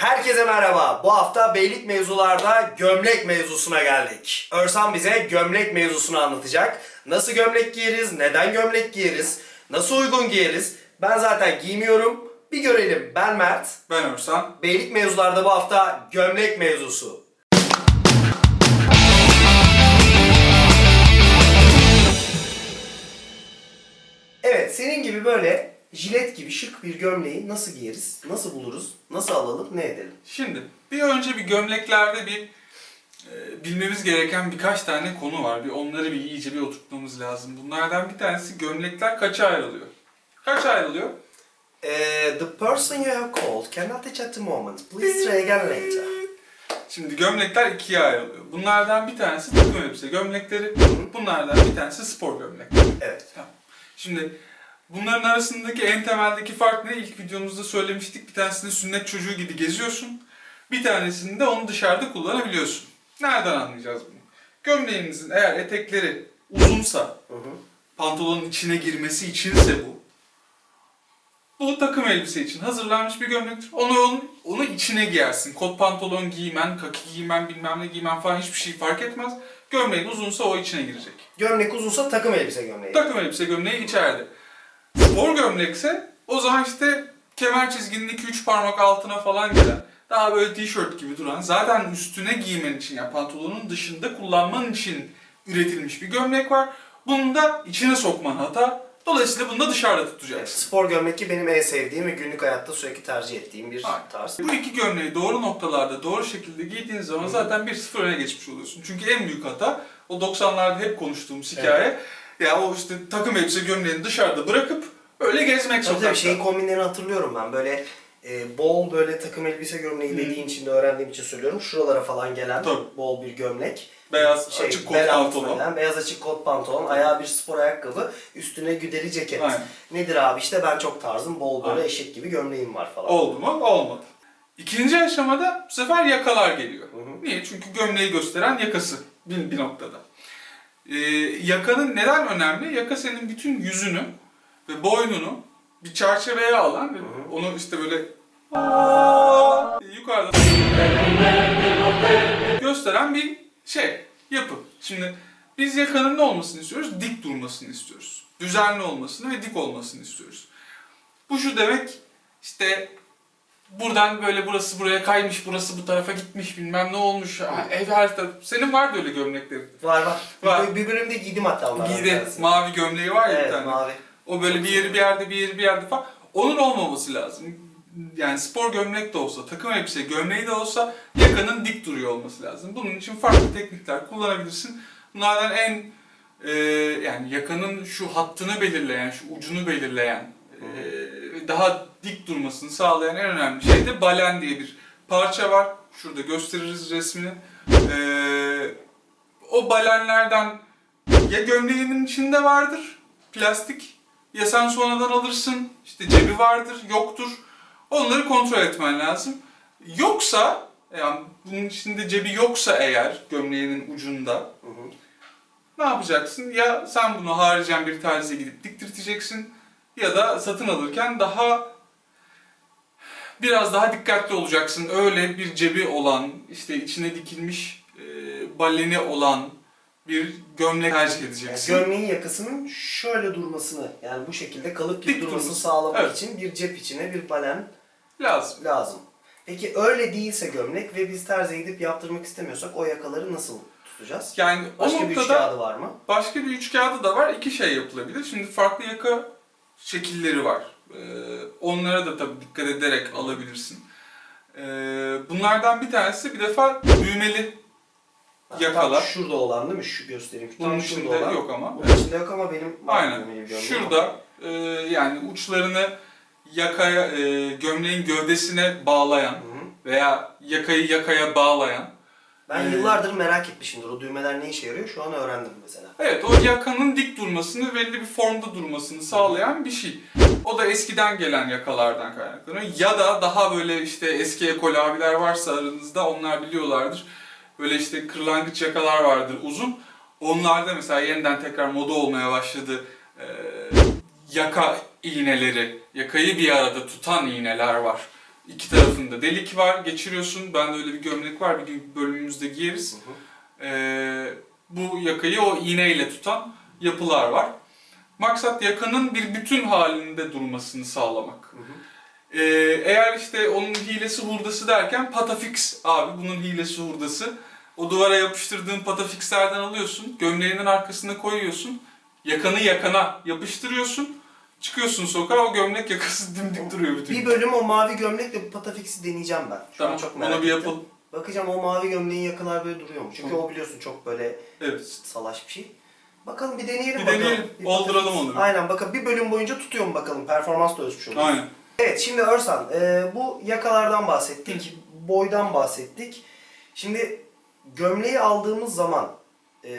Herkese merhaba. Bu hafta beylik mevzularda gömlek mevzusuna geldik. Örsan bize gömlek mevzusunu anlatacak. Nasıl gömlek giyeriz, neden gömlek giyeriz, nasıl uygun giyeriz. Ben zaten giymiyorum. Bir görelim. Ben Mert. Ben Örsan. Beylik mevzularda bu hafta gömlek mevzusu. Evet, senin gibi böyle jilet gibi şık bir gömleği nasıl giyeriz, nasıl buluruz, nasıl alalım, ne edelim? Şimdi bir önce bir gömleklerde bir e, bilmemiz gereken birkaç tane konu var. Bir onları bir iyice bir oturtmamız lazım. Bunlardan bir tanesi gömlekler kaça ayrılıyor? Kaç ayrılıyor? Eh, the person you have called cannot reach at the moment. Please try again later. Şimdi gömlekler ikiye ayrılıyor. Bunlardan bir tanesi takım elbise gömlekleri. Bunlardan bir tanesi spor gömlek. Evet. Tamam. Şimdi bunların arasındaki en temeldeki fark ne? İlk videomuzda söylemiştik. Bir tanesinde sünnet çocuğu gibi geziyorsun. Bir tanesinde onu dışarıda kullanabiliyorsun. Nereden anlayacağız bunu? Gömleğinizin eğer etekleri uzunsa, Hı hı. pantolonun içine girmesi içinse bu. Bu takım elbise için hazırlanmış bir gömlektir. Onu, onu, onu içine giyersin. Kot pantolon giymen, kaki giymen, bilmem ne giymen falan hiçbir şey fark etmez. Gömleğin uzunsa o içine girecek. Gömlek uzunsa takım elbise gömleği. Takım elbise gömleği içeride. Spor gömlekse o zaman işte kemer çizginin 2-3 parmak altına falan gelen daha böyle tişört gibi duran zaten üstüne giymen için yani pantolonun dışında kullanman için üretilmiş bir gömlek var. Bunu da içine sokman hata. Dolayısıyla bunu da dışarıda Evet, tutacaksın. spor gömlek ki benim en sevdiğim ve günlük hayatta sürekli tercih ettiğim bir Aynen. tarz. Bu iki gömleği doğru noktalarda doğru şekilde giydiğin zaman zaten 1-0 öne geçmiş oluyorsun. Çünkü en büyük hata o 90'larda hep konuştuğumuz hikaye. Ya o işte takım elbise gömleğini dışarıda bırakıp öyle gezmek Tabii sokakta. tabii şeyin kombinlerini hatırlıyorum ben. Böyle e, bol böyle takım elbise gömleği dediğin için de öğrendiğim için söylüyorum. Şuralara falan gelen Tabii. bol bir gömlek. Beyaz Şey, açık kot bel pantolon. beyaz açık kot pantolon, ayağa bir spor ayakkabı, üstüne güdeli ceket. Aynen. Nedir abi işte ben çok tarzım, bol böyle Aynen. eşek gibi gömleğim var falan. Oldu mu? Olmadı. İkinci aşamada bu sefer yakalar geliyor. Hı hı. Niye? Çünkü gömleği gösteren yakası bir, bir noktada. Ee, yakanın neden önemli? Yaka senin bütün yüzünü ve boynunu bir çerçeveye alan ve onu işte böyle yukarıda gösteren bir şey, yapı. Şimdi biz yakanın ne olmasını istiyoruz? Dik durmasını istiyoruz. Düzenli olmasını ve dik olmasını istiyoruz. Bu şu demek işte buradan böyle burası buraya kaymış, burası bu tarafa gitmiş bilmem ne olmuş. Ha, Ev her taraf. Senin vardı öyle gömleklerin. Var var. Var. Bir, bir bölümde giydim hatta onlardan Giydi. tanesini. Mavi gömleği var ya bir Evet tane. mavi. O böyle bir yeri bir yerde bir yeri bir yerde falan. Onun olmaması lazım. Yani spor gömlek de olsa, takım elbise gömleği de olsa yakanın dik duruyor olması lazım. Bunun için farklı teknikler kullanabilirsin. Bunlardan en e, yani yakanın şu hattını belirleyen, şu ucunu belirleyen, e, daha dik durmasını sağlayan en önemli şey de balen diye bir parça var. Şurada gösteririz resmini. E, o balenlerden ya gömleğinin içinde vardır, plastik, ya sen sonradan alırsın, işte cebi vardır, yoktur. Onları kontrol etmen lazım. Yoksa, yani bunun içinde cebi yoksa eğer gömleğinin ucunda Hı hı. ne yapacaksın? Ya sen bunu haricen bir terziye gidip diktirteceksin ya da satın alırken daha biraz daha dikkatli olacaksın. Öyle bir cebi olan, işte içine dikilmiş e, baleni olan bir gömlek tercih Yani edeceksin. gömleğin yakasının şöyle durmasını yani bu şekilde kalıp gibi Dik durmasını durması. sağlamak Evet. için bir cep içine bir balen Lazım. lazım. Peki öyle değilse gömlek ve biz terziye gidip yaptırmak istemiyorsak o yakaları nasıl tutacağız? Yani Başka o bir üç noktada kağıdı var mı? başka bir üç kağıdı da var. İki şey yapılabilir. Şimdi farklı yaka şekilleri var. Ee, onlara da tabii dikkat ederek alabilirsin. Ee, bunlardan bir tanesi bir defa düğmeli Ha, Yakalar. Tam şurada olan değil mi? Şu göstereyim. Tam Bunun şurada içinde olan. yok ama. Bunun içinde yok ama benim Aynen. Şurada e, yani uçlarını yakaya e, gömleğin gövdesine bağlayan veya yakayı yakaya bağlayan Ben Ee, yıllardır merak etmişimdir. O düğmeler ne işe yarıyor? Şu an öğrendim mesela. Evet, o yakanın dik durmasını, belli bir formda durmasını sağlayan bir şey. O da eskiden gelen yakalardan kaynaklanıyor. Ya da daha böyle işte eski ekol abiler varsa aranızda onlar biliyorlardır. Böyle işte kırlangıç yakalar vardır uzun. Onlarda mesela yeniden tekrar moda olmaya başladı. Ee, yaka iğneleri, yakayı bir arada tutan iğneler var. İki tarafında delik var, geçiriyorsun. Bende öyle bir gömlek var, bir gün bölümümüzde giyeriz. Ee, bu yakayı o iğneyle tutan yapılar var. Maksat yakanın bir bütün halinde durmasını sağlamak. Ee, eğer işte onun hilesi hurdası derken patafix abi bunun hilesi hurdası. O duvara yapıştırdığın patafixlerden alıyorsun, gömleğinin arkasına koyuyorsun, yakanı yakana yapıştırıyorsun, çıkıyorsun sokağa o gömlek yakası dimdik duruyor bütün. Bir bölüm o mavi gömlekle bu patafix'i deneyeceğim ben. Şu Tamam, an çok merak onu bir ettim. yapalım. Bakacağım o mavi gömleğin yakalar böyle duruyor mu? Çünkü Hı. o biliyorsun çok böyle Evet. salaş bir şey. Bakalım bir deneyelim Bir bakalım. deneyelim, Bir olduralım onu. Aynen bakın bir bölüm boyunca tutuyor mu bakalım. Performans da ölçmüş oluruz. Aynen. Evet şimdi Örsan e, bu yakalardan bahsettik. Boydan bahsettik. Şimdi gömleği aldığımız zaman e,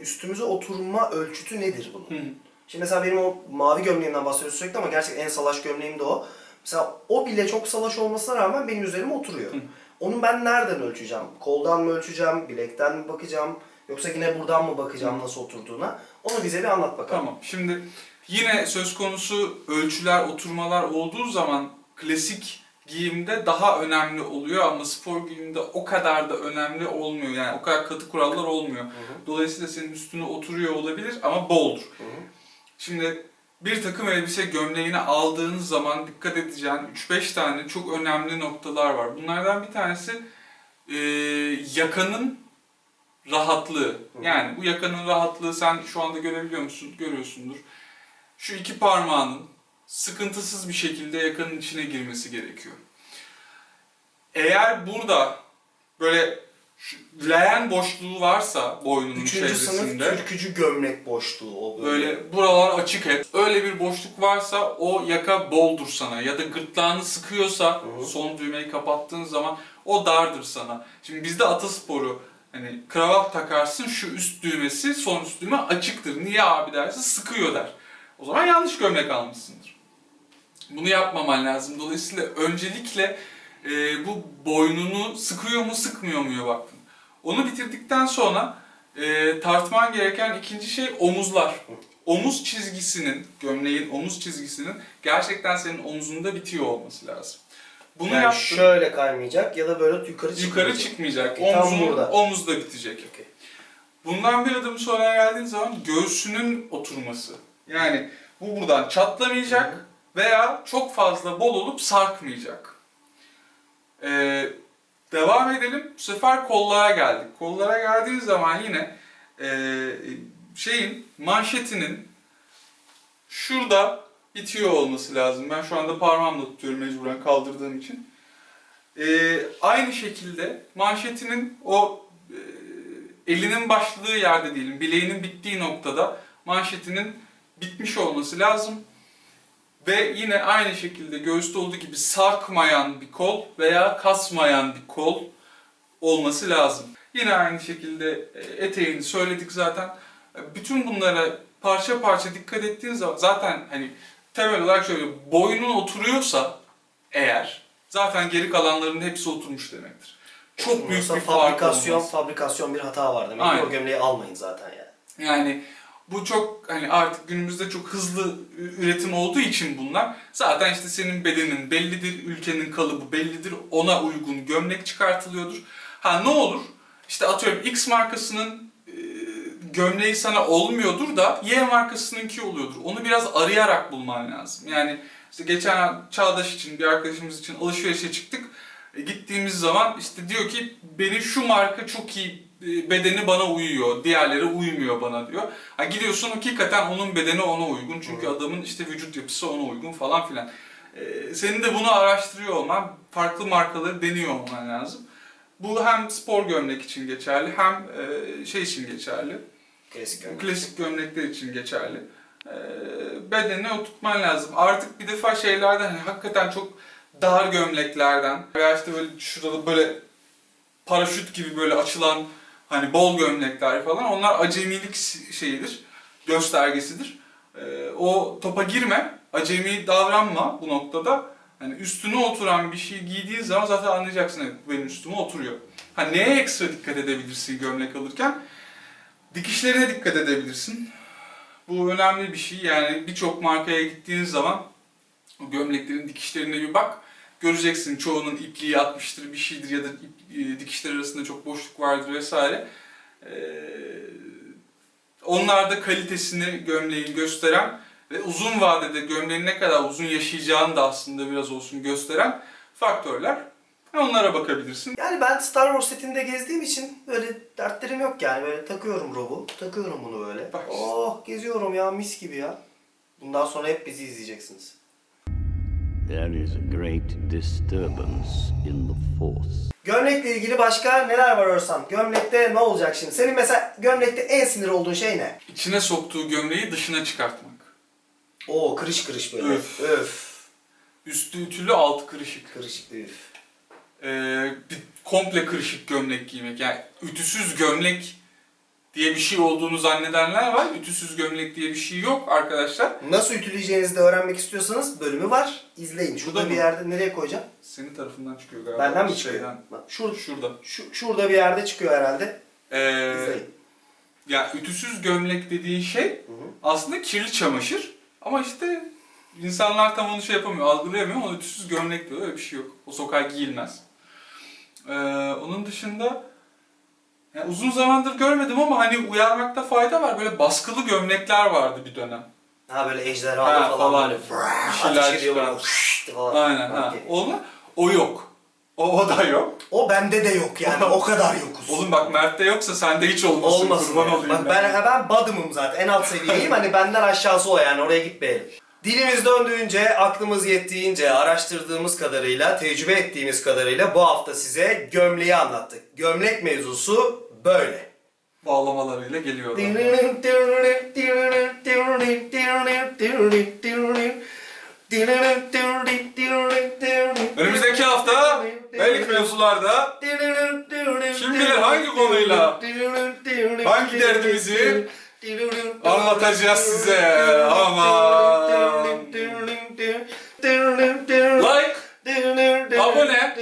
üstümüze oturma ölçütü nedir bunun? Hı hı. Şimdi mesela benim o mavi gömleğimden bahsediyoruz sürekli ama gerçekten en salaş gömleğim de o. Mesela o bile çok salaş olmasına rağmen benim üzerime oturuyor. Hı. Onu ben nereden ölçeceğim? Koldan mı ölçeceğim? Bilekten mi bakacağım? Yoksa yine buradan mı bakacağım nasıl oturduğuna? Onu bize bir anlat bakalım. Tamam. Şimdi yine söz konusu ölçüler, oturmalar olduğu zaman klasik giyimde daha önemli oluyor ama spor giyimde o kadar da önemli olmuyor. Yani o kadar katı kurallar olmuyor. Dolayısıyla senin üstüne oturuyor olabilir ama boldur. Hı hı. Şimdi bir takım elbise gömleğini aldığınız zaman dikkat edeceğin 3-5 tane çok önemli noktalar var. Bunlardan bir tanesi e, yakanın rahatlığı. Yani bu yakanın rahatlığı sen şu anda görebiliyor musun? Görüyorsundur. Şu iki parmağının sıkıntısız bir şekilde yakanın içine girmesi gerekiyor. Eğer burada böyle leğen boşluğu varsa boynunun Üçüncü sınıf çevresinde türkücü gömlek boşluğu o böyle. böyle buralar açık hep. Öyle bir boşluk varsa o yaka boldur sana ya da gırtlağını sıkıyorsa hı. son düğmeyi kapattığın zaman o dardır sana. Şimdi bizde atasporu hani kravat takarsın şu üst düğmesi son üst düğme açıktır. Niye abi derse sıkıyor der. O zaman yanlış gömlek almışsındır. Bunu yapmaman lazım. Dolayısıyla öncelikle e, bu boynunu sıkıyor mu sıkmıyor muya baktın. Onu bitirdikten sonra e, tartman gereken ikinci şey omuzlar. Omuz çizgisinin, gömleğin omuz çizgisinin gerçekten senin omzunda bitiyor olması lazım. Bunu yani yaptın. şöyle kaymayacak ya da böyle yukarı çıkmayacak. Yukarı çıkmayacak. Okey, tam Omzun, burada. omuzda bitecek. Okey. Bundan bir adım sonra geldiğin zaman göğsünün oturması. Yani bu buradan çatlamayacak veya çok fazla bol olup sarkmayacak. Ee, devam edelim. Bu sefer kollara geldik. Kollara geldiğiniz zaman yine ee, şeyin manşetinin şurada bitiyor olması lazım. Ben şu anda parmağımla tutuyorum mecburen kaldırdığım için. Ee, aynı şekilde manşetinin o e, elinin başladığı yerde diyelim, bileğinin bittiği noktada manşetinin bitmiş olması lazım. Ve yine aynı şekilde göğüste olduğu gibi sarkmayan bir kol veya kasmayan bir kol olması lazım. Yine aynı şekilde e, eteğini söyledik zaten. Bütün bunlara parça parça dikkat ettiğin zaman zaten hani temel olarak şöyle boynun oturuyorsa eğer zaten geri kalanların hepsi oturmuş demektir. Çok büyük bir fark fabrikasyon, olmaz. fabrikasyon bir hata var demek. Aynen. O gömleği almayın zaten yani. Yani bu çok hani artık günümüzde çok hızlı üretim olduğu için bunlar zaten işte senin bedenin bellidir, ülkenin kalıbı bellidir, ona uygun gömlek çıkartılıyordur. Ha ne olur? İşte atıyorum X markasının e, gömleği sana olmuyordur da Y markasınınki oluyordur. Onu biraz arayarak bulman lazım. Yani işte geçen Çağdaş için bir arkadaşımız için alışverişe çıktık. E, gittiğimiz zaman işte diyor ki benim şu marka çok iyi bedeni bana uyuyor, diğerleri uymuyor bana diyor. Ha gidiyorsun hakikaten onun bedeni ona uygun çünkü adamın işte vücut yapısı ona uygun falan filan. E, senin de bunu araştırıyor olman, farklı markaları deniyor olman lazım. Bu hem spor gömlek için geçerli hem e, şey için geçerli. Klasik gömlek. Klasik gömlekler için geçerli. Ee, bedenine oturtman lazım. Artık bir defa şeylerden hani hakikaten çok dar gömleklerden veya işte böyle şurada böyle paraşüt gibi böyle açılan hani bol gömlekler falan onlar acemilik şeyidir, göstergesidir. Ee, o topa girme, acemi davranma bu noktada. Hani üstüne oturan bir şey giydiğin zaman zaten anlayacaksın evet bu benim üstüme oturuyor. Ha neye ekstra dikkat edebilirsin gömlek alırken? Dikişlerine dikkat edebilirsin. Bu önemli bir şey. Yani birçok markaya gittiğiniz zaman gömleklerin dikişlerine bir bak. Göreceksin çoğunun ipliği atmıştır, bir şeydir ya da ip- e, dikişler arasında çok boşluk vardır vesaire. Ee, onlar da kalitesini gömleğin gösteren ve uzun vadede gömleğin ne kadar uzun yaşayacağını da aslında biraz olsun gösteren faktörler. Onlara bakabilirsin. Yani ben Star Wars setinde gezdiğim için böyle dertlerim yok yani. Böyle takıyorum robu, takıyorum bunu böyle. Bak. Oh geziyorum ya mis gibi ya. Bundan sonra hep bizi izleyeceksiniz. There is a great disturbance in the force. Gömlekle ilgili başka neler var Örsan? Gömlekte ne olacak şimdi? Senin mesela gömlekte en sinir olduğun şey ne? İçine soktuğu gömleği dışına çıkartmak. Oo kırış kırış böyle. Öf. Öf. Üstü ütülü, altı kırışık. Kırışık üf. Ee, bir komple kırışık gömlek giymek. Yani ütüsüz gömlek diye bir şey olduğunu zannedenler var. Ütüsüz gömlek diye bir şey yok arkadaşlar. Nasıl ütüleyeceğinizi de öğrenmek istiyorsanız bölümü var. İzleyin. Şurada Burada bir mı? yerde nereye koyacağım? Senin tarafından çıkıyor galiba. Benden mi çıkıyor? Şeyden. Bak, Şur, Şurada. şu, şurada bir yerde çıkıyor herhalde. Ee, İzleyin. ya ütüsüz gömlek dediğin şey Hı hı. aslında kirli çamaşır. Ama işte insanlar tam onu şey yapamıyor, algılayamıyor. Ona ütüsüz gömlek diyor. Öyle bir şey yok. O sokağa giyilmez. Ee, onun dışında yani uzun zamandır görmedim ama hani uyarmakta fayda var. Böyle baskılı gömlekler vardı bir dönem. Ha böyle ejderhalı Ha, falan, falan. böyle Bir şeyler falan. Aynen. Ha. Okey. Onu, o yok. O, o da yok. O bende de yok yani o kadar yokuz. Oğlum bak Mert'te yoksa sende hiç olmasın. Olmasın. Kurban yani. olayım Bak ben, ben badımım zaten en alt seviyeyim hani benden aşağısı o yani oraya gitmeyelim. Dilimiz döndüğünce, aklımız yettiğince, araştırdığımız kadarıyla, tecrübe ettiğimiz kadarıyla bu hafta size gömleği anlattık. Gömlek mevzusu böyle. Bağlamalarıyla geliyor. Önümüzdeki hafta belki mevzularda kim bilir hangi konuyla, hangi derdimizi anlatacağız size. Aman. Like, abone,